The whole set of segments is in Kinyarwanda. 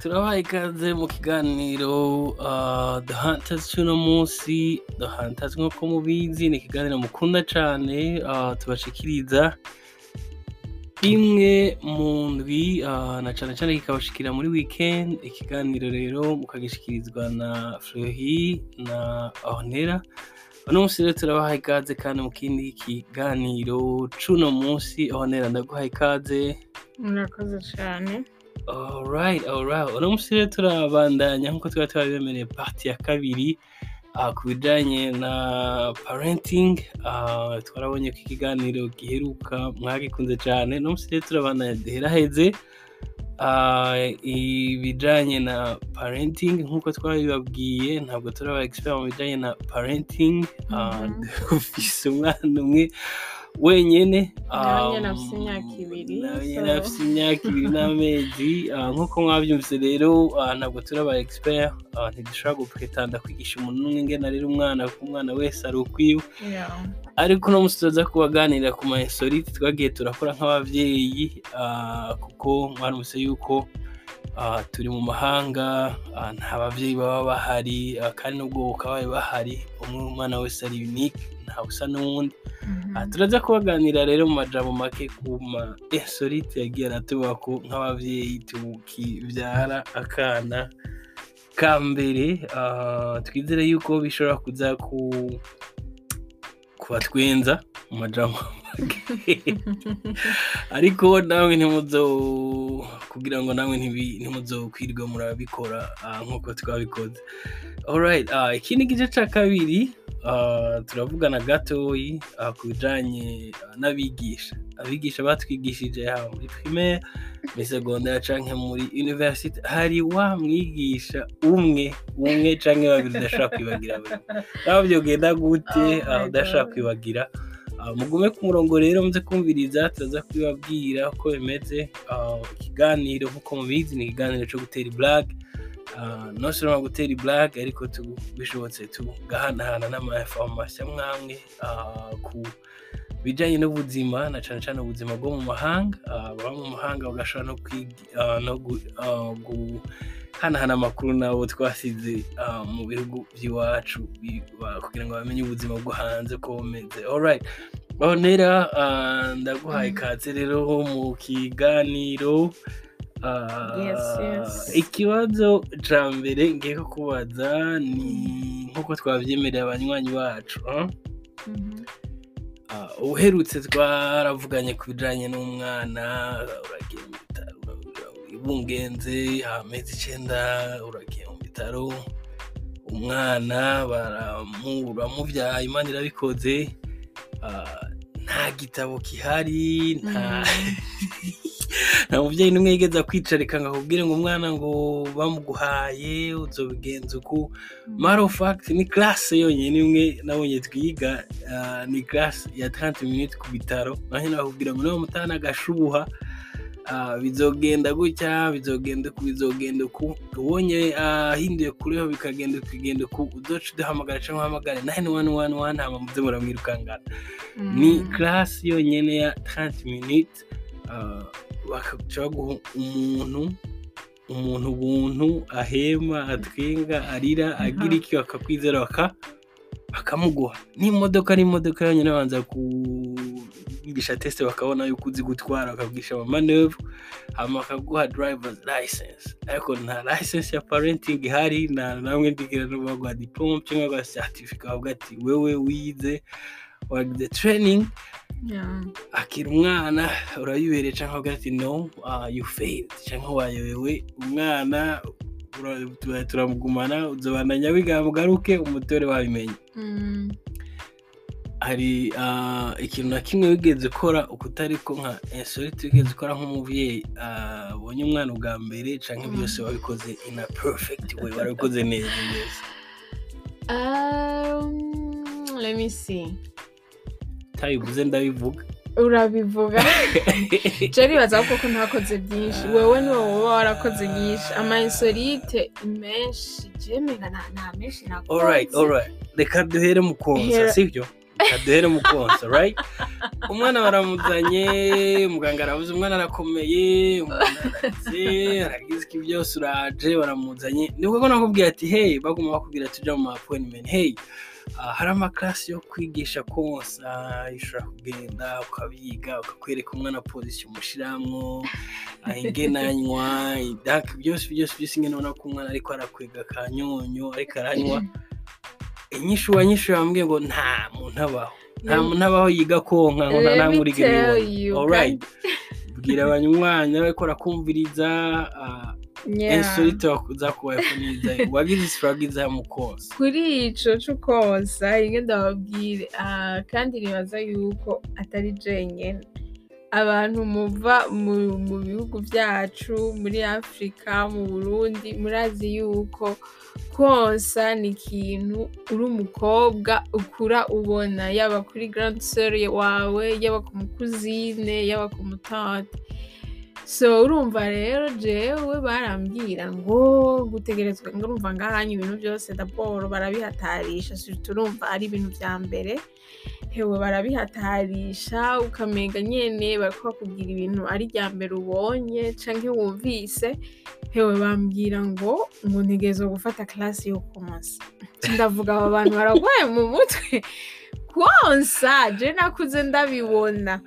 turabaha ikaze mu kiganiro uh, Hunters cy'uno munsi Hunters nk'uko mubizi ni ikiganiro mukunda cyane uh, tubashikiriza. Rimwe mu ndwi uh, na cyane cyane kikabashikira muri weekend ikiganiro rero mukagishikirizwa na Fleury na Ornella. Uno munsi rero turabaha ikaze kandi mu kindi kiganiro c'uno munsi Ornella ndaguha ikaze. Murakoze cyane Alright, alright. Uno munsi rero turabandanya nk'uko twari twabibemereye parti ya kabiri uh, ku bijanye na parenting uh, twarabonye ko ikiganiro giheruka mwagikunze cyane uno munsi rero turabandanya duheraheze uh, ibijanye na parenting nk'uko twabibabwiye ntabwo turaba expert mu bijanye na parenting. Dufise umwana umwe. Wenyene Nawe nyene um, afise imyaka ibiri, imyaka n'amezi ah, nk'uko mwavyumvise rero ah, ntabwo turi aba expert ah, ntidushobora gupretanda kwigisha umuntu n'umwe ingene arera umwana kuko umwana wese ari ukwiwe. Ariko uno munsi tuza kubaganirira ku ma insolite twagiye turakora nk'abavyeyi ah, kuko mwarumvise yuko turi mu mahanga ah, nta bavyeyi baba bahari ah, kandi n'ubwo bukabaye bahari umwe umwana wese ari unique ntawe usa n'uwundi Mhm. Ah, turaza kubaganira rero mu majambo make ku ma insolite yagiye aratubako nk'abavyeyi tukivyara akana ka mbere ah, twizere yuko bishobora kuza ku kubatwenza mu majambo ariko nawe ntimuzo kugira ngo nawe ntibi- ntimuzokwirwe murabikora ah, nk'uko twabikoze. Ah, ikindi gice ca kabiri. Turavugana gatoyi ah, ku bijanye ah, n'abigisha. Abigisha batwigishije haba muri primaire muri secondaire canke muri university hari wa mwigisha umwe umwe canke babiri udashobora kwibagira buri naho vyogenda gute Oh ah, God. kwibagira? Ah, mugume ku murongo rero muze kumviriza turaza kubibabwira uko bimeze Ah, ikiganiro nk'uko mubizi ni ikiganiro cyo gutera iblag no seulement gutera iblag ariko bishobotse tugahanahana n'amainformation mwamwe ah, ku bijanye n'ubuzima na cane cane ubuzima bwo mu mahanga Ah, baba mu mahanga bagashobora no ah, ah, guhanahana amakuru nabo twasize ah, mu bihugu by'iwacu kugira ngo bamenye ubuzima bwo hanze ko bumeze Ornella ah, ndaguhaye Mm. ikaze rero mu kiganiro Ah. Ikibazo ca mbere ngiye kukubaza ni nk'uko twavyemereye abanywanyi bacu ah? Mhm. Ah, uherutse twaravuganye ku bijanye n'umwana uragiye mu bitaro ibungenze amezi icenda uragiye mu bitaro umwana baramu- baramuvyaye imana irabikoze Ah, nta gitabo gihari nta nta muvyeyi n'umwe yigeze akwicarika ngo akubwire ngo umwana ngo bamuguhaye uzobigenza uku? Matter of fact ni classe yonyine imwe nabonye twiga ah, ni classe ya 30 minutes ku bitaro naho nakubwira ngo niba mutana agashubuha ah, bizogenda gutya bizogenda uku bizogenda uku ubonye ahinduye kuriho bikagenda bikagenda uku uzoca uduhamagara cyangwa uhamagare? 9111 hama muze muramwirukangana. Ni Mhm. classe yonyine ya 30 minutes bakaca baguha umuntu umuntu ubuntu ahema atwenga arira agira iki bakakwizera baka bakamuguha. N'imodoka n'imodoka yonyine babanza kugisha teste bakabona yuko uzi gutwara bakabwisha amamanevre hama bakaguha drivers license. Ariko nta license ya parenting ihari nta namwe ndigira no baguha diplome cyangwa baguha certificate bavuga ati wewe wize wagize training. Yeah. Akira umwana urayibereye cyangwa ugira ati no uh, you failed. Cyangwa wayobewe umwana ura- tura- turamugumana uzobana nyabigambo ugaruke umutore wabimenye. Mm. hari uh, ikintu na kimwe wigeze ukora ukutari ko nka insolite wigeze ukora nk'umuvyeyi uh, abonye umwana ubwa mbere canke Mm. byose wabikoze in a perfect way warabikoze neza neza. Um, let me see. tabivuze ndabivuga. Urabivuga? Je nibaza ko ko ntakoze byinshi. Wewe ni wowe uba warakoze nyinshi ama insolite menshi. Je menga nta menshi nakoze. Reka duhere mu konsa sibyo? Reka duhere mu konsa right? Umwana baramuzanye muganga arabuze umwana arakomeye umwana araze aragize iki byose uraje baramuzanye ni bwo ko nakubwiye ati hey baguma bakubwira tuja mu ma appointment. Hey hari amakarasi yo kwigisha konsa ushobora kugenda ukabiga ukakwereka umwana pozisiyo umushiramwo ah, ingenanywa byose byose byose ingene ubona ko umwana ariko arakwega akanyonyo ariko aranywa. Inyishu wanyishu yambwiye ngo nta muntu abaho. Nta muntu abaho yiga konka ngo nta namwe uriga bwira abanywanyi bariko barakumviriza insolite zakubayeho neza wagize isifuragiza mu konsa kuri ico c'ukonsa rimwe ndababwire ah, kandi nibaza yuko atari jenyene abantu muva mu, bihugu vyacu muri afurika mu burundi murazi yuko konsa ni ikintu uri umukobwa ukura ubona. Yaba kuri grand sœur wawe yaba ku mukuzine yaba ku mutante so urumva rero jewe barambwira ngo gutegerezwa urumva ngahanye ibintu byose daboro barabihatarisha surtout urumva ari ibintu vya mbere. Hewe barabihatarisha ukamenga nyene bariko bakubwira ibintu ari rya mbere ubonye canke wumvise. Hewe bambwira ngo ngo ntegerezwa gufata klasi yo kumosa ndavuga aba bantu baragwaye mu mutwe. Konsa je nakuze ndabibona.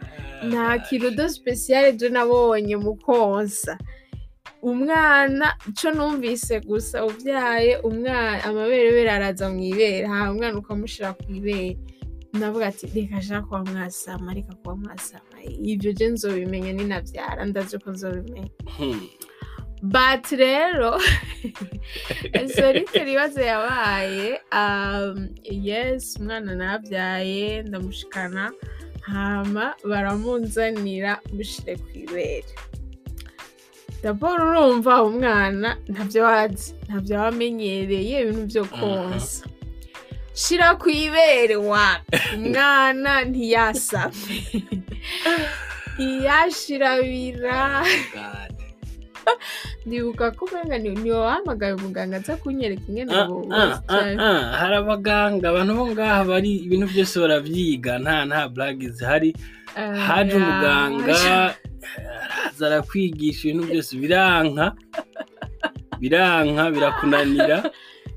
Nta kintu do speciale je nabonye mu konsa umwana ico numvise gusa uvyaye umwana amaberebere araza mw'ibere ha umwana ukamushira kw'ibere navuga ati reka shaka kuba mwasama reka kuba mwasama. Ivyo je nzobimenya ninavyara ndazi ko nzobimenya but rero solite ibibazo yabaye um, yes umwana nabyaye ndamushikana. Hama baramunzanira mushire kw'ibere daboro urumva umwana ntavyo wazi ntavyo wamenyereye ibintu vyo konsa. Shira kw'ibere wapi umwana ntiyasame. Ntiyashirabira. ndibuka ko umenga ni ni wahamagaye umuganga aza kunyereka ingene Ah, ubu ah, ah, ah, hari abaganga abantu bo ngaha bari ibintu byose baravyiga nta nta blague zihari. Haje umuganga araza arakwigisha ibintu byose biranka biranka birakunanira.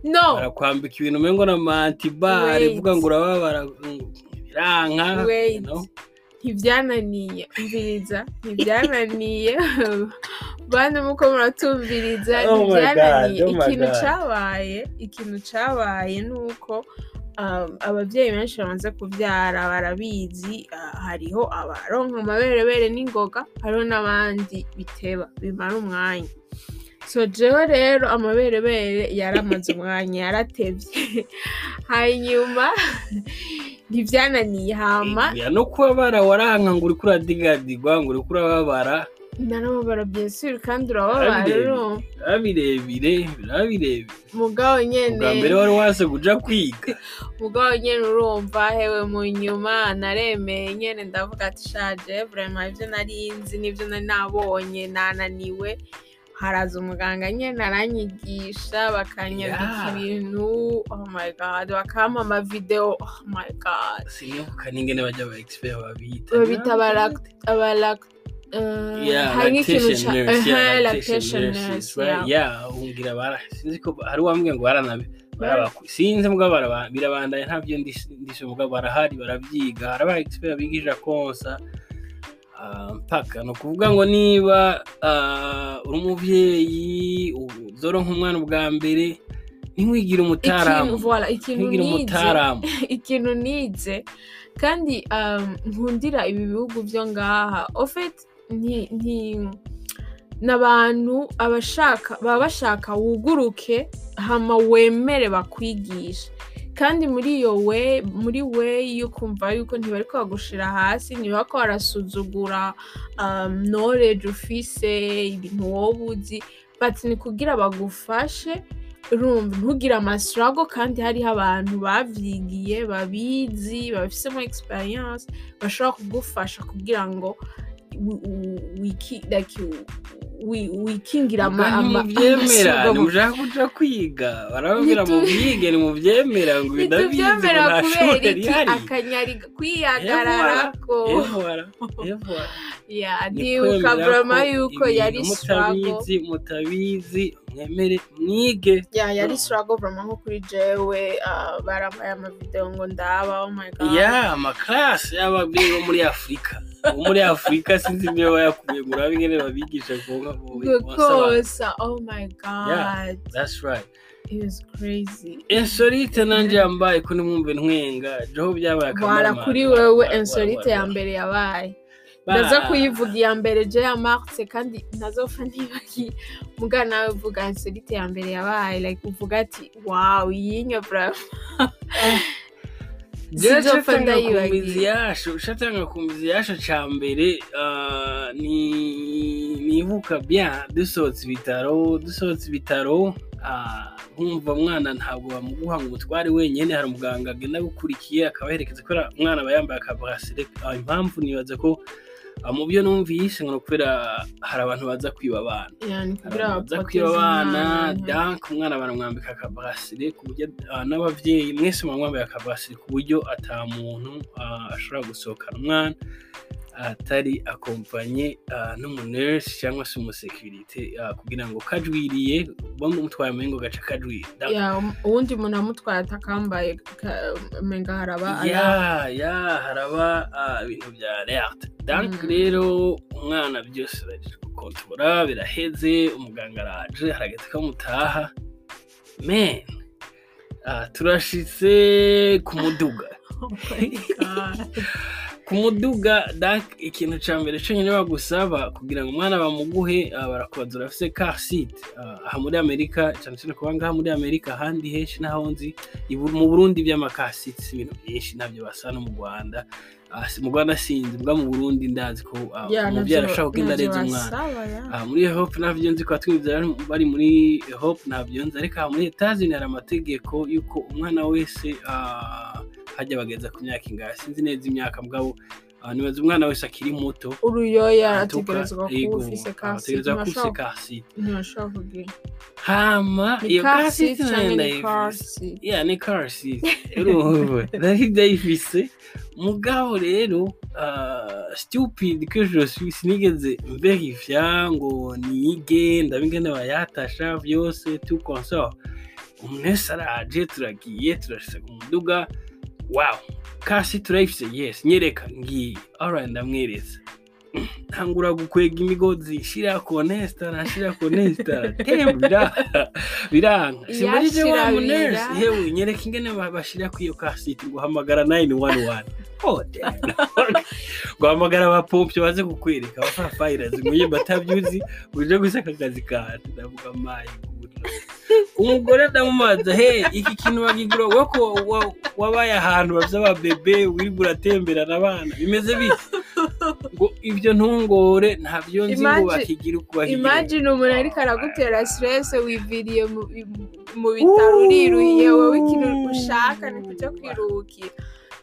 No. Barakwambika ibintu umengo na mantibare ivuga ngo urababara biranka ntibyananiye umviriza ntibyananiye bane muko muratumviriza Oh ntibyananiye oh ikintu God. cabaye ikintu cabaye ni uko um, abavyeyi benshi bamaze kuvyara barabizi ah, hariho abaronka amaberebere n'ingoga hariho n'abandi biteba bimara umwanya. So jewe rero amaberebere yaramaze umwanya yaratevye. Hanyuma ntivyananiye hama Ya no kubabara waranka ngo uriko uradigadigwa ngo uriko urababara narababara byesuri kandi urababara biba birebire biba birebire mugabo nyene ubwa mbere wari waze kuja kwiga mugabo nyene urumva hewe mu nyuma naremeye nyene ndavuga ati shaje vrema ivyo nari nzi n'ivyo nari nabonye nananiwe haraza umuganga nyene aranyigisha bakanyandika ibintu oh my god bakampa amavideo oh my god. Sinibuka n'ingene bajya aba expert babita babita abalak- eh, Yeah, nk'ikintu lactation nurse, yeah, lactation nurse, right? yeah. Umbwira bara. Sinzi ko hari uwambwiye ngo baranabe sinzi mbwa birabandanya ntabyo ndis- ndishe mbwa barahari baravyiga hari aba expert bigisha konsa ah, mpaka. Ni ukuvuga ngo niba ah, uri umuvyeyi uzoronka umwana ubwa mbere ntiwigire umutaramu ntiwigire nize. umutaramu ikintu nize. Kandi um, nkundira ibi bihugu byo ngaha. Ofet nti n'abantu abashaka baba bashaka wuguruke hama wemere bakwigisha kandi muri iyo we muri we yo kumva yuko ntibariko bagushira hasi ntibako barasuzugura um, knowledge ufise ibintu wowe uzi but ni kugira bagufashe urumva ntugire amasirago kandi hariho abantu bavyigiye babizi babifisemo experience bashobora kugufasha kugira ngo wikingira ntimubyemera ntimushaka kuja kwiga. Barababwira mu ntimubyemera ngo ibi ndabizi ngo ntitubyemera nta kubera shuri iki? rihari. Akanyari ya Ni ndibuka burama ko yuko yari struggle. mutabizi mwemere mwige. Ya yari struggle burama nko kuri jewe ah, barambaye amavideo ngo ndaba oh my god. Ya amakarasi y'ababyeyi bo muri afurika bo muri afurika sinzi niba bayakuye ngo urabe ingene babigisha kuvuga ngo gukosa oh my god. Yeah. that's right. Insolite nanje yambaye ko nimwumve ntwenga jeho byabaye akamaro kuri wewe insolite ya mbere yabaye. Ndaza kuyivuga iya mbere je ya marse kandi ntazopfa ntibagiye. Muga nawe uvuga insolite ya mbere yabaye like uvuga ati wow yinyo bravo. Shatanga ku mizi yasho shatanga ku mizi yasho ca mbere ah, ni nibuka bien dusohotse ibitaro dusohotse ibitaro ah, nkumva mwana ntabwo bamuguha ngo umutware wenyine hari umuganga agenda gukurikiye akabaherekeza kubera umwana aba yambaye akabrasire Ah, impamvu nibaza ko mu byo numvise ngo ni ukubera hari abantu baza kwiba abana baza kwiba abana umwana. dank umwana baramwambika akabrasire ku buryo ah, n'ababyeyi mwese mwamwambaye akabrasire ku buryo ata muntu ah, ashobora gusohokana umwana atari akompanye ah, n'umunurse cyangwa se umusekirite ah, kugira ngo kajwiriye bamutwaye amengo gaca kajwira uwundi muntu amutwaye atakambaye ka- menga haraba ya ya haraba ah, ibintu bya alerte donc Mm. rero umwana byose bari gukontorora biraheze umuganga araje harageze ko mutaha men turashitse ku muduga. Oh. ku muduga donc ikintu cya mbere cyonyine bagusaba kugira ngo umwana bamuguhe ah, barakubaza urafise car seat. Ah, aha muri amerika cyane cyane kuba ngaha muri amerika ahandi henshi naho nzi ibu- mu burundi by'amakasiti si ibintu byinshi ntabyo basa no mu rwanda. Ah, mu rwanda sinzi mbwa mu burundi ndazi ko umubyeyi arashobora kugenda navyo areza umwana. muri hope ntabyo nzi ko abatwumviza bari muri hope ntabyo nzi ariko aha muri etazini hari amategeko y'uko umwana wese hajya bageza ku myaka ingana sinzi neza imyaka mugabo nibaza umwana wese akiri muto. Uruyoya ategerezwa kuba ufise ntibashobora kasiti ntibashobora kugira. Hama iyo kasi kasiti cyangwa na yo ndayifise ya ni karasiti urumva nari ndayifise mugabo rero ah, stupid que je suis sinigeze verifya ngo nige ndabe ingene bayatasha vyose tout consort. Wese araje turagiye turashitse ku muduga wow. Kasi turayifise yes. Nyereka. Ngiye alright ndamweretse ntangura gukwega imigozi. Shira konesta shira konesta temba biraha biranka simarije wa munesi. hewe nyereka ingene ba- bashira ku iyo kasiti guhamagara 911 oh damn guhamagara abapompi baze kukwereka. Abafayirazi muye batabyuzi uje gusaka akazi kacu ndavuga mayi umugore ndamubaza he iki kintu bagigura wowe ko wa- wabaye ahantu bafite ababebe wirirwa uratemberana abana. Bimeze bite? Ngo ibyo ntungore ntabyo nzi ngo bakigira uko bakigira imagine umuntu ariko aragutera stress wiviriye mu- mu bitaro uriruhiye wowe ikintu ushaka ni kujya kwiruhukira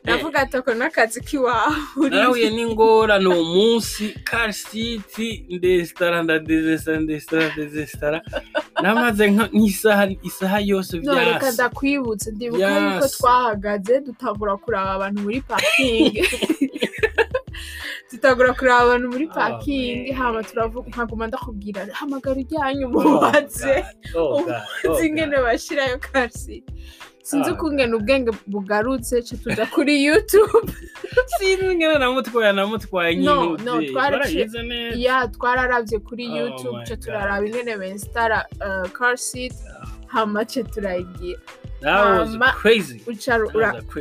ndavuga ati ako n'akazi k'iwawe. Narahuye n'ingorane uwo munsi karisiti ndesitara ndadezesitara ndesitara ndezesitara namaze nk'isaha isaha yose no reka byasa ndakwibutse ndibuka yuko twahagaze dutangura kuraba abantu muri pakingi dutangura kuraba abantu muri Oh, pakingi hama turavuga nkaguma ndakubwira hamagara ujyanye Oh, umubatse. Oh, God. Oh, uzi ingene God. bashirayo kasi sinzi Ah. ukungene ubwenge bugarutse ca tuja kuri youtube. Sinzi namutwaye No, nk'intuzi no, twaraciye- barayize neza. Ya twararavye kuri Oh ca God. turaraba ingene benstara uh, car seat hama ca turayigira.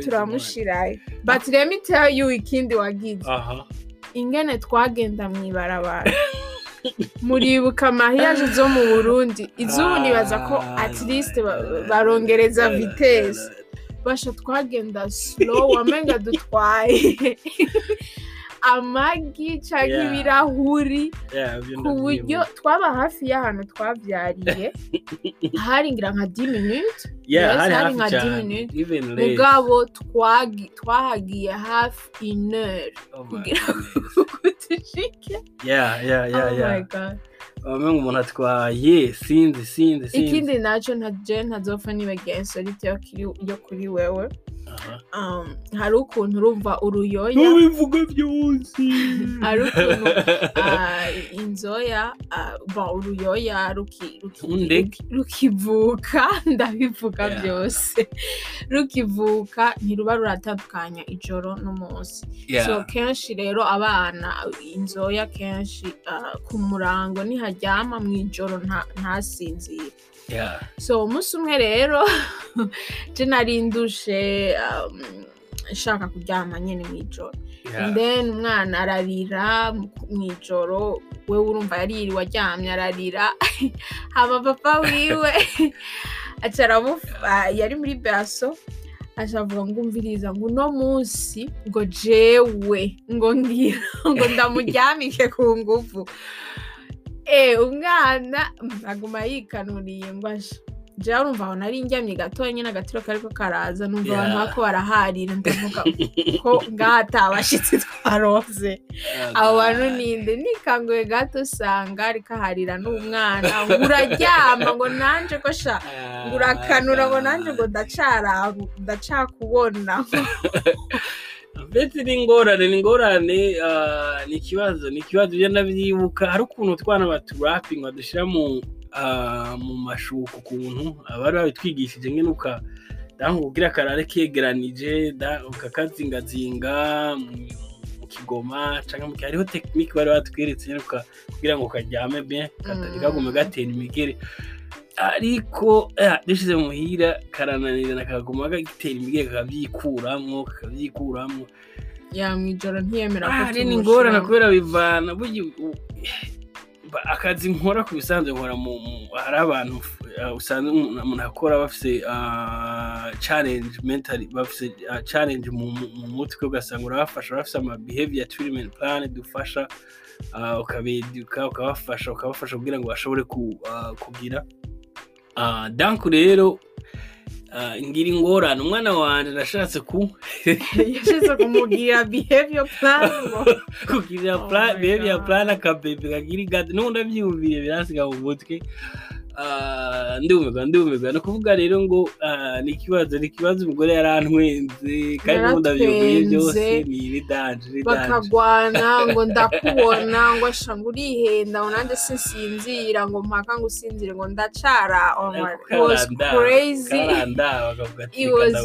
Turamushirayo. But let me tell you ikindi wagize. Aha ingene twagenda mw'ibarabara muribuka amahiyaje zo mu burundi. Izubu nibaza ko at least ba- barongereza vitesse. basha twagenda slow wamenga dutwaye. amagi canke Yeah. ibirahuri Yeah, ku buryo twaba hafi y'ahantu twavyariye hari ngira nka 10 minutes. Yeah, Yes, hari hari nka cyane 10 minutes. mugabo twahagiye hafi une heure Oh my kugira ngo dushike yeah yeah yeah oh yeah. My god. Bamwe umuntu atwaye sinzi sinzi sinzi ikindi na cyo nta je ntazopfa nibagiye insolite yo kuri wewe. Hari ukuntu urumva uruyoya. Ntubivuge byose hari ukuntu ah, inzoya bon, uruyoya rukivuka. Ndabivuga byose. Rukivuka ntiruba ruratandukanya ijoro n'umunsi. So kenshi rero abana inzoya kenshi ah, ku murango niharyama mu ijoro nta- ntasinzire. So umunsi umwe rero nari ndushe um, nshaka kuryama nyine mu ijoro. Then umwana ararira mu ijoro wewe urumva yaririwe aryamye ararira. Hama papa wiwe. Aramufa yari muri baso aca avuga ngo umviriza ngo uno munsi ngo jewe ngo ngira ngo ndamuryamike ku nguvu. Umwana aguma yikanuriye ngo aje jewe urumva aho nari njyamye gatoya nyine agatiro kariko karaza numva abantu bako baraharira ndavuga ko ngaha atabashitsi twaronse abo bantu ninde? Nikanguye gato usanga ariko aharira n'umwana. Ngo uraryama ngo nanje ko sha ngo urakanura ngo nanje ngo ndacara ndacakubona mbese ni ingorane ni ingorane ah, ni ikibazo ni ikibazo ugenda ndabyibuka hari ukuntu utwana baturapinga badushyira mu ah, mu mashuka ukuntu abari babitwigishije nyine uka ubwira akarare kegeranije ukakazingazinga mu- mu kigoma cyangwa mu hariho tekinike bari batweretse kugira ngo karyame katari Mm. kagume gatera imigere ariko eh, dushyize muhira karananirana kaguma gitera imigere kakabyikuramwo kakabyikuramwo. Ya mu ijoro ntiyemera ko hari n'ingorane kubera bivana akazi nkora ku bisanzwe nkora hari abantu uh, usanga umuntu akora bafise uh, challenge mentally bafise uh, challenge mu mu- mu mutwe ugasanga urabafasha bafise ama behavior treatment plan dufasha ukabeduka ukabafasha ukabafasha kugira ngo bashobore ku, kugira danku rero uh, ngira ingorane. Umwana wanje nashatse ku yashize kumugira behavior plan. Kugira Oh behavior plan akabebe kagira gato n'ubu ndabyiyumviye birasiga mu mutwe. Ah, ndumirwa ndumirwa ni ukuvuga rero ngo ah, ni ikibazo ni ikibazo umugore yarantwenze kandi n'ubu ndabyumviye byose ni ni danje ni danje bakagwana ngo ndakubona ngo asha ngo urihenda ngo nanjye sinsinzira ngo mpaka ngo usinzire ngo ndacara. Oh was Karanda, crazy. It was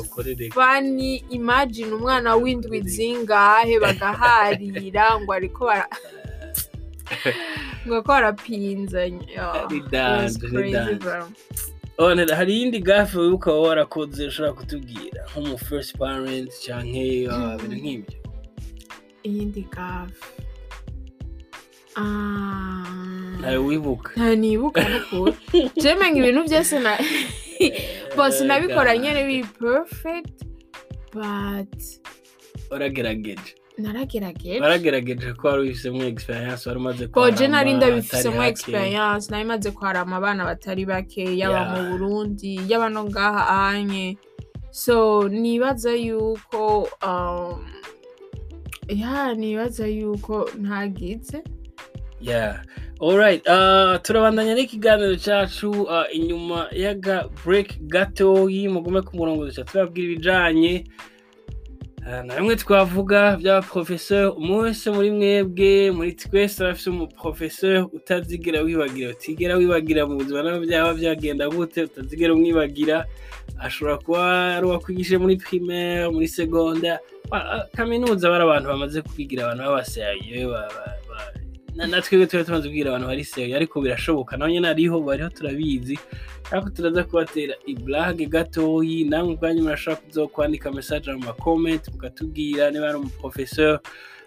funny. Imagine umwana w'indwi zingahe bagaharira ngo ariko bara ngo ko barapinzanye Oh, ni ni hari iyindi gafe wibuka waba warakoze ushobora kutubwira? Nko mu first parent ah, ibintu nk'ibyo. Iyindi gafu ntawe wibuka nta nibuka n'ukuri jemenga ibintu byose na bose nabikora nyine biri perfect but waragerageje naragerageje waragerageje ko wari ubifisemo experience wari umaze koje nari ndabifisemo experience nari maze kwarama abana batari bake yaba mu burundi yaba no ngaha anye so nibaza yuko um, ya nibaza yuko ntagize yeah. Alright uh, turabandanya n'ikiganiro cyacu uh, inyuma y'aga break gatoyi mugume ku murongo duca ibijanye. Na bimwe twavuga by'abaprofeseur umwe wese muri mwebwe muri twese arafise umuprofeseur utazigera wibagira. Utigera wibagira mu buzima nawe byaba byagenda gute utazigera umwibagira. Ashobora kuba ari uwakwigishije muri primaire muri ah, kaminuza bari abantu bamaze kwigira abantu b'abaseriye ba- ba- ba- na na twebwe tuba kubwira abantu bari seriye ariko birashoboka. Naho nyine ariho bariho turabizi. Ariko turaza kubatera iblage gatoyi namwe ubwanyu murashobora kuzokwandika message mu makomenti mukatubwira niba ari umuprofeseur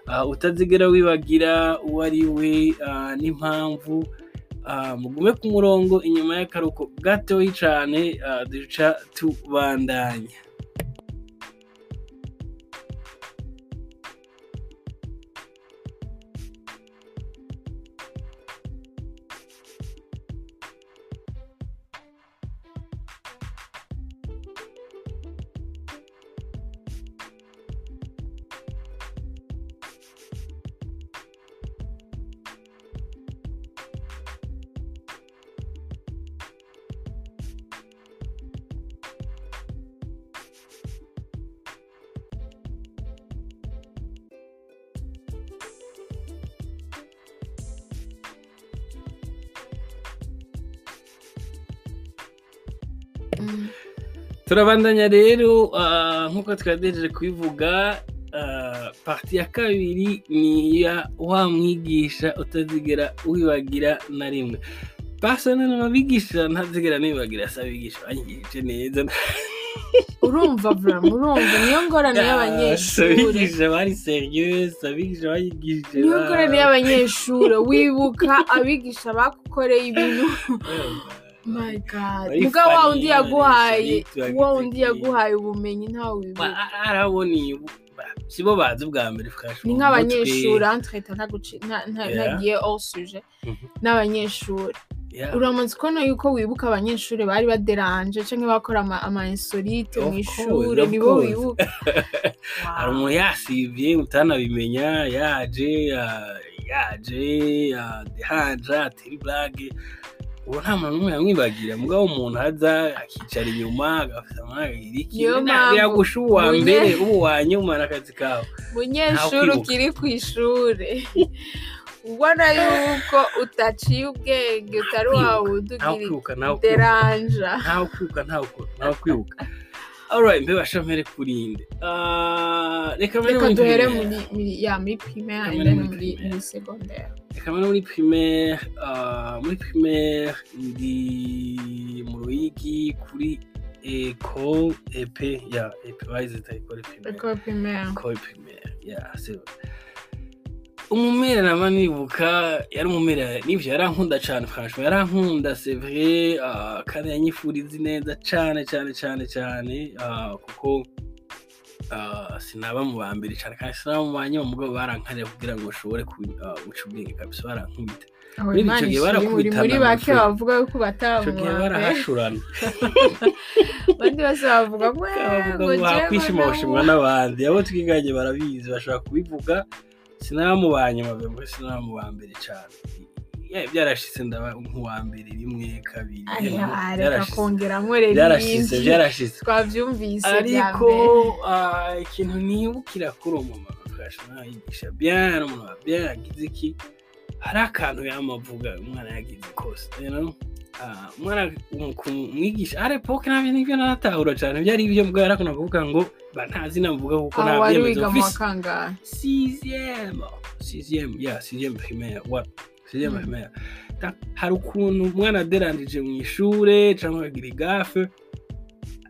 uh, utazigera wibagira uwo ari we uh, n'impamvu uh, mugume ku murongo inyuma y'akaruko gatoyi cyane duca tubandanya. Turabandanya rero ah, nk'uko twagejeje kubivuga ah, parti ya kabiri ni iya wa mwigisha utazigera wibagira na rimwe. Pasana abigisha ntazigera nibagira si abigisha banyigishije neza. Urumva vura urumva. Niyo ngorane y'abanyeshuri abigisha bari serieux abigisha banyigishije niyo ngorane y'abanyeshuri wibuka abigisha bagukoreye ibintu. my god. muga wa wundi yaguhaye wa wundi sweet, yaguhaye ubumenyi ntawe wibuka arabona sibo bazi ubwa mbere flash ni nk'abanyeshuri Yeah. ntagiye all sujet Mhm. n'abanyeshuri. Uramaze kubona yuko wibuka abanyeshuri bari baderanje cyangwa bakora ama- insolite mu ishuri nibo wibuka hari umuntu yasivye utanabimenya yaje ya- yaje yadehanja atera iblage ubu nta muntu n'umwe yamwibagira. Mugabo umuntu aza akicara inyuma agafata mpamvu yagusha uwa mbere ubu wa nyuma n'akazi kawe. Munyeshuri ukiri ku ishuri. Ubona yuko utaciye ubwenge utari kwibuka, wawundi ntawe ugira kwibuka ntawe kwibuka deranja ntawe kwibuka ntawe kwibuka. Alright mbe bashamere kurinde. Ah, reka duhere muri ya muri primaire and then muri secondaire. Reka mbere muri primaire ah, muri primaire ndi mu ruyigi kuri eko epe ya epe bayizita ekole primaire? École primaire. Ya c'est umumera naba nibuka yari umumera n'ivyo yarankunda cane franchement yarankunda c'est vrai ah, kandi yanyifuriza neza cane cane cane cane ah, kuko ah, sinaba mu ba mbere cane kandi sinaba mu banyuma mugabo barankarira kugira ngo ah, guca ubwenge kabisa barankubita. Muri ico gihe barakubitana muri mu bake bavuga gihe batamuhawe barahashurana. Abandi bose bavuga ngo bavuga ngo ngo hakwishima jewe gushimwa n'abandi. Abo twiganye barabizi bashobora kubivuga sinaba mu ba nyuma mbere sinaba mu ba mbere cane Yeah, byarashitse ndaba nk'uwa mbere rimwe kabiri Aya, reka byarashitse kongeramo rero byarashitse ibindi. byarashitse twavyumvise bya ariko ikintu nibukira kuri uwo mama bafasha yigisha bien umuntu yagize iki? Hari akantu yamavuga umwana yagize kose Ah, um- kumwigisha ari epoke na byo ni byo naratahura cyane byari ibyo mbwa yarakunda kuvuga ngo ba ntazi navuga kuko nta byemezo wa mfise kangahe sixième sixième yeah sixième primaire. Ouais sixième Mm. primaire. Ta- hari ukuntu umwana aderandije mu ishure cyangwa akagira igafe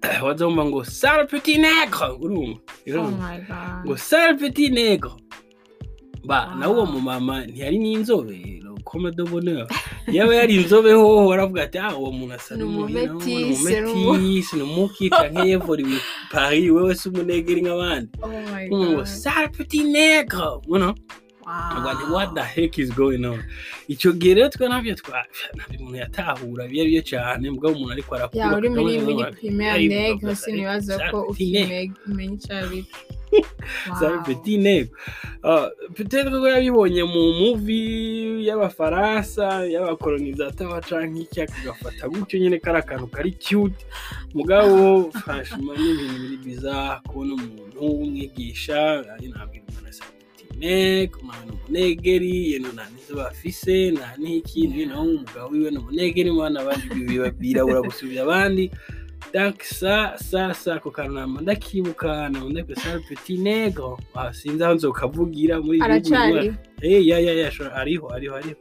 waza wumva ngo sale petit nègre. Urumva ngo sale petit nègre. Ba nawe uwo mumama ntiyari n'inzobe comme de bonheur yaba yari inzobe hoho waravuga ati ah uwo muntu asa Ni n'umu- you know, ni umumetisse, ni umu- umumetisse ni umuki canke yevuriwe paris wewe si umunegeri nk'abandi. Ngo god. sale petit wow. What the heck is going on? Icyo gihe rero twe ntabyo umuntu yatahura ibyo ari byo cyane mbwa umuntu ariko arakura ya uri muri muri primaire hose nibaza ko ukimenya icyo ari Wow. petit Ah, peut-être ko yabibonye mu movie y'abafaransa y'abakolonisateurs canke iki akagafata gutyo nyene kari akantu kari cute. Mugabo franchement ni ibintu biri bizarre kubona umuntu w'umwigisha ari nabwira umwana nègre umwana umunegeri yeno nta nizo bafise nta n'ikindi naho umugabo wiwe ni umunegeri mwana abandi biba- birabura gusubira abandi. Donc ça ça ça ako kantu nama ndakibuka nama ndakwe sale petit nègre ah, sinzi aho nzokavugira muri aracari. Eh, ya ya ya ariho ariho ariho.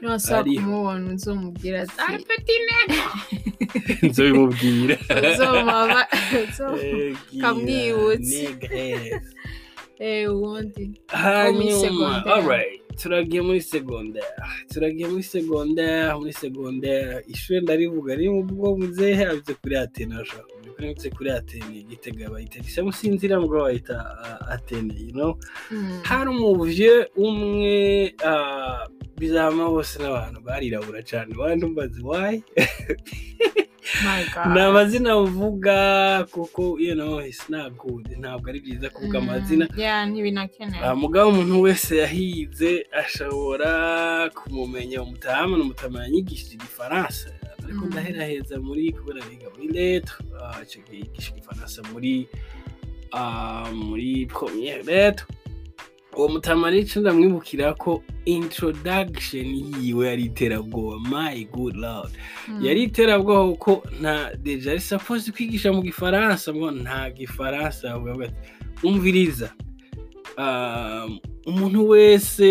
Nibasaba Ariho. kumubona uzomubwira ati nzobimubwira. Uzomama uzo- Eh, gira Kamwibutse. Eh ubundi hanyuma alright turagiye muri secondaire turagiye muri secondaire muri secondaire ishuri ndarivuga riri mu bwo muzehe abize kuri atene ashaka kumenya kuri atene gitega bayita gisa musinzira mbwo bayita uh, atene you know? Mm. hari umuvye umwe ah, bizama bose n'abantu barirabura cyane wandi my god ni amazina mvuga kuko you know it's not good. Ntabwo ari byiza kuvuga Mm. amazina. Ah, mugabo umuntu wese yahize ashobora kumumenya umutama n'umutama yanyigishije igifaransa. Ariko Mm. ndaheraheza muri kubera biga muri letre ah, yigisha igifaransa muri ah, muri première letre uwo mutama nico ndamwibukira ko introduction yiwe yari iterabwoba. My good lord. Yari iterabwoba kuko nta deja ari supposed kwigisha mu gifaransa ngo nta gifaransa ati umviriza um, umuntu wese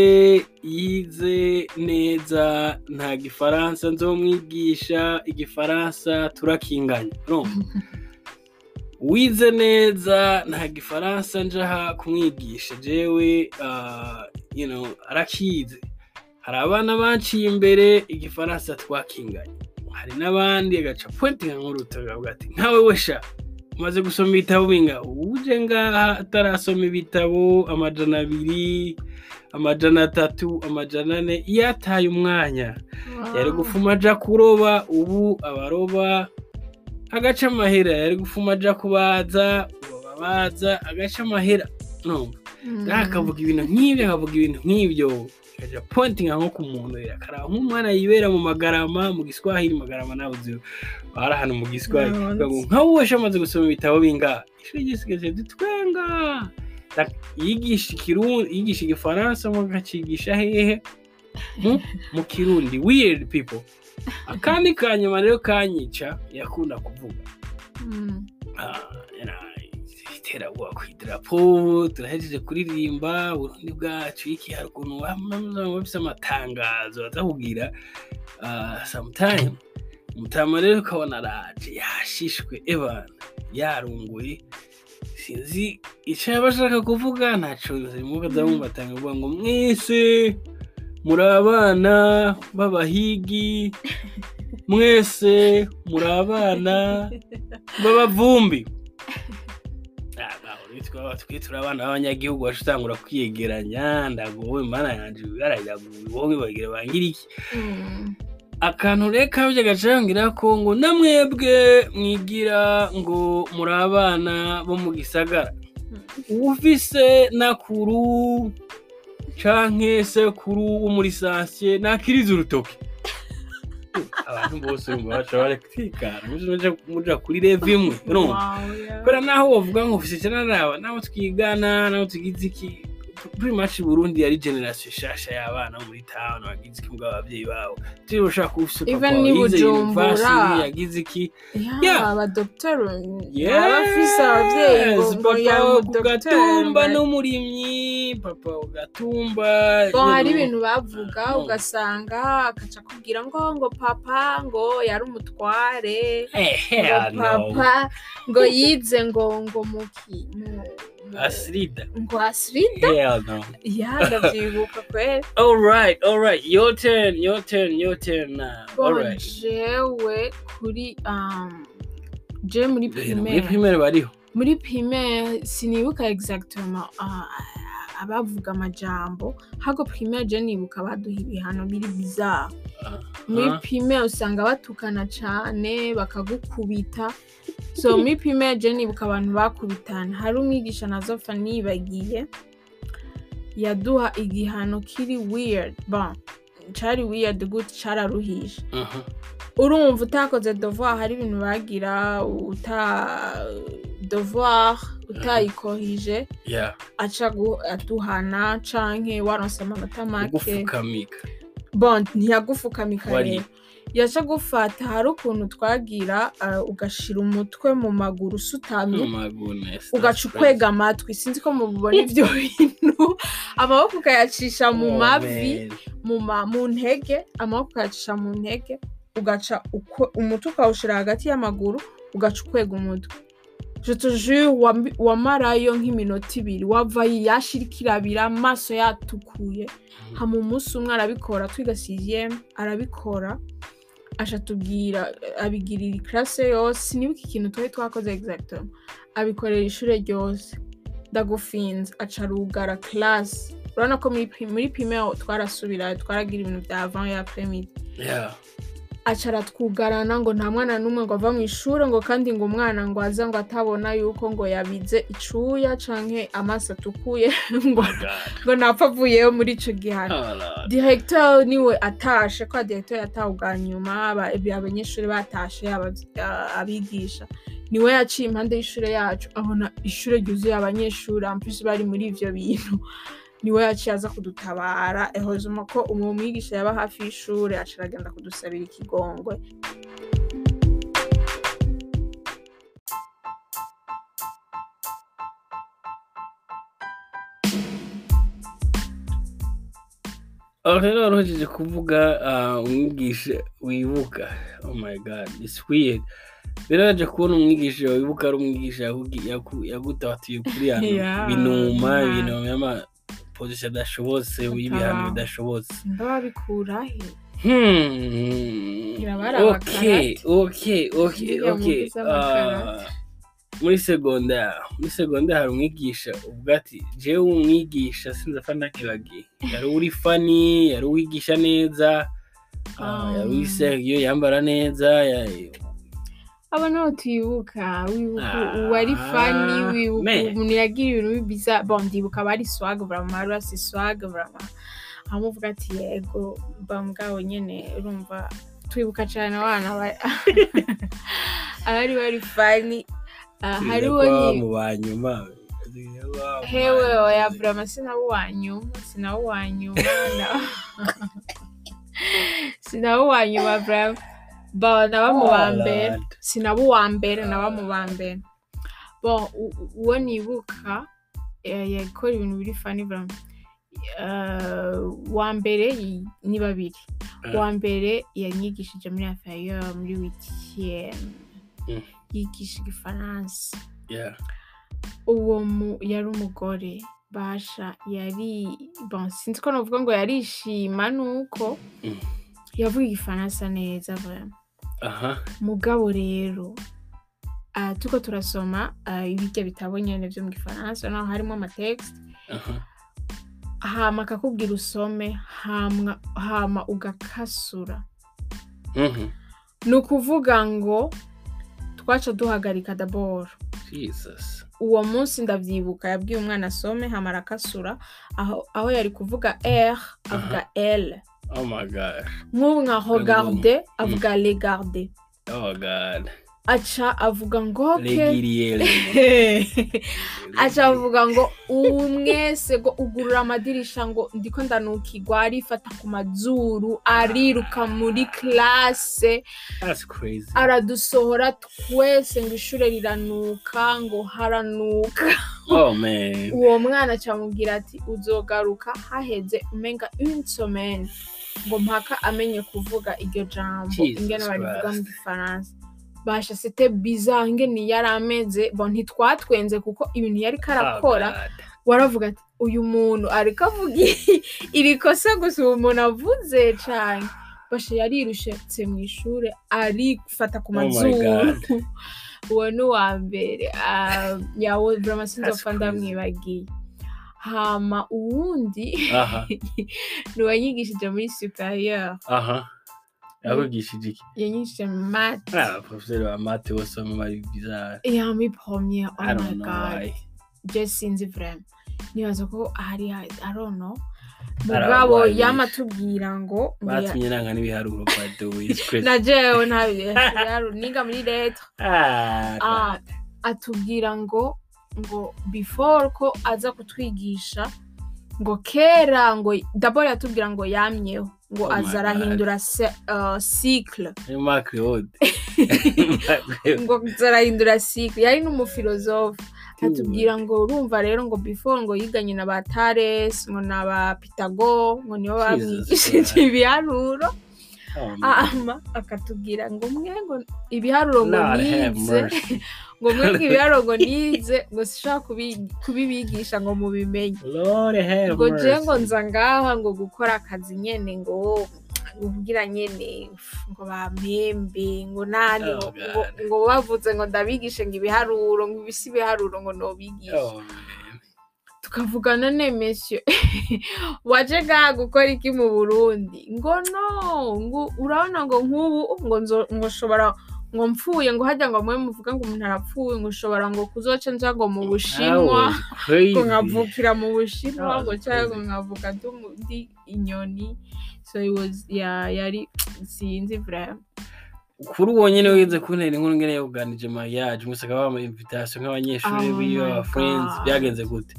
yize neza nta gifaransa nzomwigisha igifaransa turakinganya. wize neza nta gifaransa njaha kumwigisha jewe uh, you know, arakizi. Hari abana banciye imbere igifaransa twakinganye. Hari n'abandi agaca pointinga nk'urutoki avuga ati nkawe wesha umaze gusoma ibitabo binga uje ngaha atarasoma ibitabo amajana abiri amajana atatu amajana ane. Yataye umwanya yari gufuma aja kuroba ubu abaroba agaca amahera yari gufuma aja kubaza ubu ababaza agaca amahera. No ngaha akavuga ibintu nk'ibyo akavuga ibintu nk'ibyo. Akaja pointinga nko ku muntu akaraba nk'umwana yibera mu magarama mu giswahili magarama nawe uzi bari ahantu mu giswahili. Nka wowe amaze gusoma ibitabo bingahe? Ishuri ryisigaje dutwenga yigisha ikirundi yigisha igifaransa ngo akacigisha hehe. Mu, mu kirundi. Weird people. Akandi kanyuma rero kanyica yakunda kuvuga. Ah, yana- iterabwoba ku idarapo turahejeje kuririmba uburundi bwacu iki hari ukuntu baba bafise amatangazo bazakubwira ah, sometime. Umutama rero ukabona araje yashishwe ebana yarunguye. Sinzi icyo yaba ashaka kuvuga ntaco zirimo kadamumva atanga avuga ngo mwese muri abana b'abahigi mwese muri abana b'abavumbi. Ah, turi abana b'abanyagihugu baca utangura kwiyegeranya. Ndagowe mana yanje barayiraguye wowe bagira bangira iki akantu rero kabyo gacangira ko ngo namwebwe mwigira ngo muri abana bo mu gisagara. Ufise nakuru. Canke sekuru wo muri sansiye nakiriza urutoki abantu bose bumva baca baratikana muja kuri rev imwe. Urumva kubera naho wovuga ngo ufise icyo naraba nabo twigana nabo tugize iki pretty much Burundi yari generation shasha y'abana bo muri town bagize iki mbwa abavyeyi babo turi ushaka ufise Even n'i Bujumbura. yagize iki Yeah. ya abadogiteri abafise abavyeyi ngo Yes, ngo ku gatumba n'umurimyi papa ku gatumba ngo hari ibintu bavuga No. ugasanga akaca akubwira ngo ngo papa ngo yari umutware ngo papa ngo yize ngo ngo muki Asrida. ngo asirida Hell no. ya ndavyibuka kweli All right, all right. Your turn, your turn, your turn now. All right. jewe kuri um, je muri Muri primaire primaire bariho. muri primaire sinibuka exactement uh, abavuga amajambo hago primaire je nibuka baduha ibihano biri bizarre muri Ah. primaire usanga batukana cane bakagukubita so muri primaire je nibuka abantu bakubitana. Hari umwigisha nazopfa nibagiye. Yaduha igihano kiri weird. Bon cari weird gute? Cararuhisha Mhm. urumva utakoze devoir hari ibintu bagira uta devoir utayikohije. Aca aduhana canke waronse amanota make bon ntiyagufukamika rero. Yaca gufata hari ukuntu twagira uh, ugashira umutwe mu maguru usutamye ugaca ukwega amatwi. Sinzi ko mubibona ivyo bintu. Amaboko ukayacisha mu Oh, mavi mu ntege. Amaboko ukayacisha mu ntege ugaca umutwe ukawushira hagati y'amaguru ugaca ukwega umutwe. Je te jure wambi- wamarayo nk'iminota ibiri wavayo yashirika irabira amaso yatukuye. Hama umunsi umwe arabikora twiga arabikora. Aca tubwira abigirira iklase yose. Sinibuka ikintu twari twakoze exactement abikorera ishure ryose. Ndagufinze aca arugara classe urabona ko muri primaire twarasubira twaragira ibintu vya avant ya Yeah. aca aratwugarana ngo nta mwana n'umwe ngo ava mu ishure ngo kandi ngo umwana ngo aza ngo atabona yuko ngo yabize icuya canke amaso atukuye ngo ngo napfa avuyeyo muri ico gihano. Oh, directeur ni we atashe kwa directeur yatawe ubwa nyuma aba- abanyeshuri batashe abigisha. Niwe yaciye impande y'ishure yacu abona ishure ryuzuye abanyeshuri ampisi bari muri ivyo bintu. Ni we yaciye aza kudutabara ehozuma ko uwo mwigisha yaba hafi y'ishure aca aragenda kudusabira ikigongwe. Aho rero warohejeje kuvuga ah, umwigisha wibuka. Oh my god it's weird. Biraje kubona umwigisha wibuka ari umwigisha yagutatiye kuri hano binuma ibintu by'amapozisiyo adashobotse Utabaho. bidashobotse ndaba bikurahe Hmm. Okay. muvi z'amakarate. Ah, muri segonda muri segonda hari umwigisha uvuga ati jewe umwigisha sinzi apfa ntakibagiye yari uri fani yari uwigisha neza ah, Um. yari uwisegiyo yambara neza aba naho tuyibuka wibuka Ah, uwari fani wibuka umuntu yagira ibintu biza bon ndibuka bari swag vraiment bari basi swag vraiment amuvuga ati yego mugabo nyene urumva twibuka cyane abana ba- abari bari fani Ah, hariho mu banyuma hewe oya vraiment sinaba uwanyuma sinaba uwanyuma na- sinaba uwanyuma vraiment naba mu ba Oh, mbere sinaba uwa mbere naba mu ba mbere bon u- u- uwo nibuka yakora ibintu biri fani wa mbere ni babiri Ah. wa mbere yanyigishije muri inferieur muri witième Mm. yigisha igifaransa Yeah. uwo mu yari umugore basha yari sinzi ko navuga ngo yarishima nuko Mm. yavuga igifaransa neza aha mugabo rero. Ah, turiko turasoma ah, ibirya bitabo nyene vyo mu gifaransa naho harimo aha. Hama akakubwira usome hama ugakasura. Mhm. ni ukuvuga ngo twaca duhagarika jesus. Uwo munsi ndavyibuka yabwiye umwana asome hama arakasura aho, aho yari kuvuga r avuga l. oh my god. Nk'ubu nka regarde avuga regarde oh god. Aca avuga ngo aca avuga ngo umwese ngo ugurura amadirisha ngo ndiko ndanukirwa arifata ku mazuru ariruka muri crazy. Aradusohora twese ngo ishure riranuka ngo haranuka. Oh man. Uwo mwana acamubwira ati uzogaruka haheze umenga une semaine ngo mpaka amenye kuvuga iryo jambo. Ingene barivuga mu gifaransa. Basha sete bizarre ingene yari ameze. Bo ntitwatwenze kuko ibintu yariko arakora Oh, waravuga ati uyu muntu ariko avuga iri kosa gusa uwo muntu avuze cane basha yarirushatse mu ishure arifata ku Oh mazuru. Uwo ni uwa mbere. Ah, yawe sinzopfa crazy. ndamwibagiye. Hama uwundi ni uwanyigishije muri superieur yakugishije iki? Yanyigishije mate ah professeur wa mate bose bamwe bari bizarre ya muri premier. Oh my god. je sinzi vraiment nibaza ko hari Hari mugabo yama atubwira ngo batumye nanga n'ibiharuro by the way. Na jewe ntabiharu niga muri leta ah Ah, atubwira ngo ngo before ko aza kutwigisha ngo kera ngo dabord yatubwira ngo yamyeho ngo Oh aza arahindura uh, cycle. Ngo aza arahindura cycle. Yari n'umufilozofe atubwira ngo urumva rero ngo before ngo yiganye na ba Thales ngo na ba Pythagore ngo nibo Jesus bamwigishije ibiharuro. Oh, ama akatubwira ngo mwe ngo ibiharuro ngo nize. ngo mwe ngo ibiharuro ngo nize ngo kubi- kubibigisha ngo mubimenye. Ngo je ngo nza ngaha ngo gukora akazi nyene ngo kugira nyene ngo bampembe ngo nani Oh, ngo- bavuze ngo ndabigishe ngo ibiharuro ngo ibisi ibiharuro ngo nobigishe. Oh, man. tukavugana ne monsieur waje ngaha gukora iki mu burundi? Ngo no ngo urabona ngo nk'ubu ngo nzo- ngo nshobora ngo mpfuye ngo hajya ngo mwe muvuga ngo umuntu arapfuye ngo ushobora ngo kuzoca nja ngo mu bushinwa ngo nkavukira mu bushinwa ngo cyangwa ngo nkavuga ndi inyoni. So it was ya yari sinzi vraiment kuri uwo nyine wize kuntera inkuru ngene yabuganije mariage? Mwese akaba bama invitation nk'abanyeshuri Oh aba friends byagenze gute?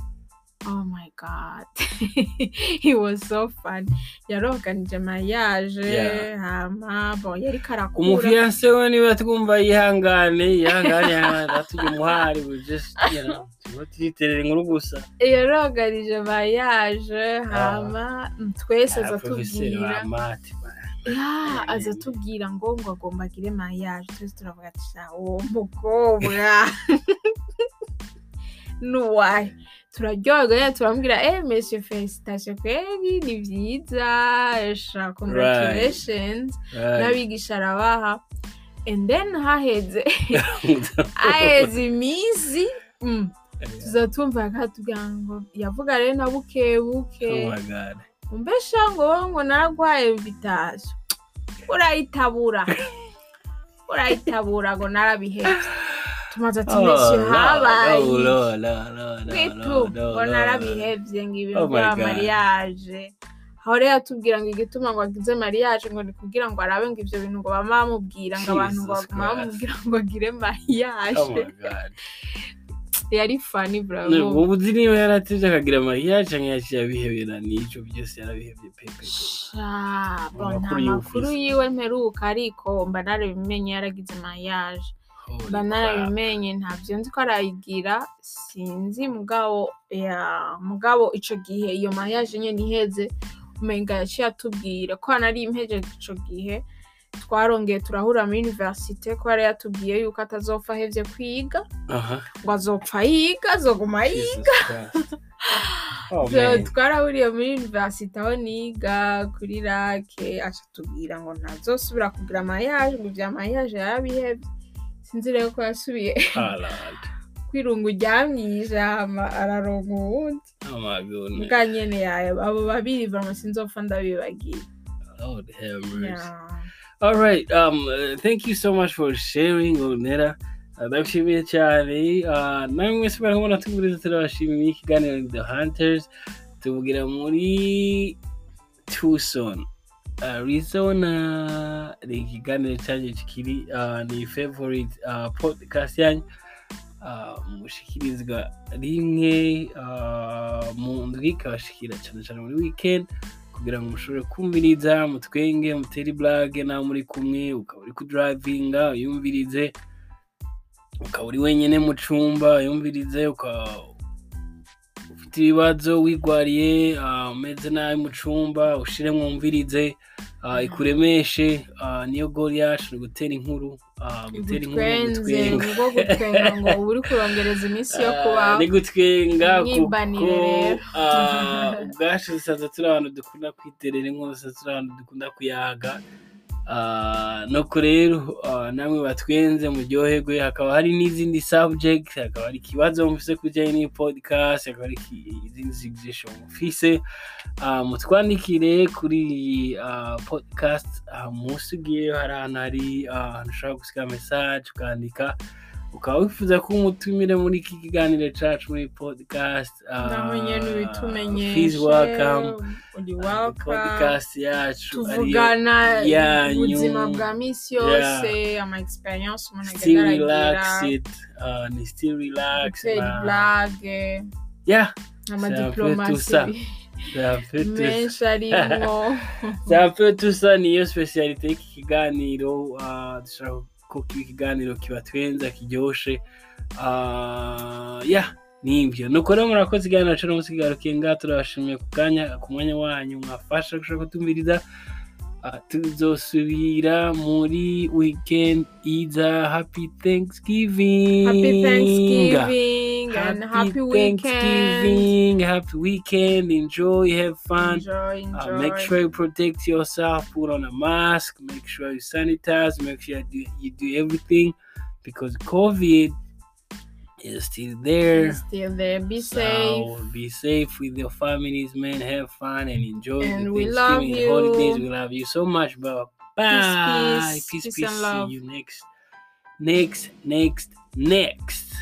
Oh my god. He was so fun. Yaroganije Yeah. hama bon yari karakura. Umufiyanse we niba twumva yihangane yihangane atujya umuhari tuyiterera inkuru gusa. Yaroganije mariage hama twese aza profeseri tubwira. Ba mati ya aza tubwira ngo ngo agomba agire mariage twese turavuga ati "Sha, uwo mukobwa nuwahe turaryoga turamubwira eh monsieur felicitation kweri ni byiza sha congratulations. N'abigisha arabaha. And then haheze. Haheze iminsi mm, tuza tumva akatubwira ngo yavuga rero na buke buke. Oh umbesha ngo ngo naragwaye invitation urayitabura. Urayitabura ngo narabihebye. Tumaze ati monsieur habaye kwitu ngo narabihebye ngo ibi Oh bya mariage. Aho rero atubwira ngo igituma ngo agize mariage ngo ni kugira ngo arabe ngo ibyo bintu ngo bama bamubwira ngo abantu ngo baguma bamubwira ngo agire oh mariage god. Yari fani bravo ubu uzi niba yaratevye akagira mariage canke yaciye abihebera nico byose yarabihevye pepe nta makuru yiwe mperuka ariko mba narabimenye yaragize mariage. Mba narabimenye ntabyo nzi ko arayigira sinzi mugabo ya mugabo ico gihe iyo mariage nyene iheze umenga yaciye atubwira ko nari impejeje ico gihe twarongeye turahura muri universite ko yari yatubwiye yuko atazopfa ahevye kwiga ngo azopfa yiga azoguma yiga. Oh, twarahuriye muri universite aho niga kuri rake aca tubwira ngo ntazosubira kugira mariage ngo ibya mariage yarabihebye sinzi rero ko yasubiye Ah, kwirunga uryamyije hama araronka uwundi Oh bwa nyene yayo abo babiri bama sinzopfa ndabibagiye Lord have mercy. Yeah. All right. Um, uh, thank you so much for sharing, Onera. Uh, ndabishimiye cyane uh, namwe mwese bari kubona tuguriza turabashimiye ikiganiro ni the hunters tuvugira muri tucson arizona ni ikiganiro cyanjye kikiri uh, ni favorite uh, podcast yanyu. Uh, mushikirizwa rimwe uh, mu ndwi ikabashikira cyane cyane muri weekend kugira ngo mushobore kumviriza mutwenge mutere iburage nawe muri kumwe ukaba uri kudrivinga uyumvirize ukaba uri wenyine mu cumba uyumvirize ukaba ufite ibibazo wigwariye ah, umeze nabi mu cumba ushire mwumvirize ah, ikuremeshe ah, niyo gori yacu ni gutera inkuru gutera inkuru gutwenga. ngo uba uri kurongereza iminsi yo kubaho. ni gutwenga kuko ubwacu dusanzwe turi abantu dukunda kwiterera inkuru dusanzwe turi abantu dukunda kuyaga. Nuko rero ah, namwe batwenze muryoherwe hakaba hari n'izindi subject hakaba hari ikibazo mufise ku bijyanye n'iyi podcast hakaba hari izindi suggestion mufise Ah, mutwandikire kuri ah, podcast. Ah, munsi ugiyeyo hari ahantu hari ah, ahantu ushobora gusiga message ukandika. Ukaba wifuza ko umutumire muri iki kiganiro cacu muri ah, uri Ah, welcome. podcast yacu tuvugana ubuzima bwa misi yose ama experience umuntu aragira it uh, ni c'est un peu tout menshi tout ça. Niyo specialité y'iki kiganiro dushaka kiba ikiganiro kibatwenza kiryoshe. Uh, yeah ni byo nuko rero murakoze ikiganiro cyo munsi kigarukiye ngaha turabashimiye ku kanya ku mwanya wanyu mwafasha gushaka kutumviriza Ah, tuzosubira muri weekend iza happy thanksgiving happy thanksgiving and happy weekend Thanksgiving, happy weekend. Enjoy, have fun. enjoy Uh, enjoy make sure you protect yourself. Put on a mask. Make sure you sanitize. Make sure you do, you do everything because COVID is still there. still there be So safe be safe with your families, man. Have fun and enjoy And the we love Thanksgiving and holidays. you. We love you so much, bro. Bye. peace, peace, peace peace. and love. See you next, next, next, next.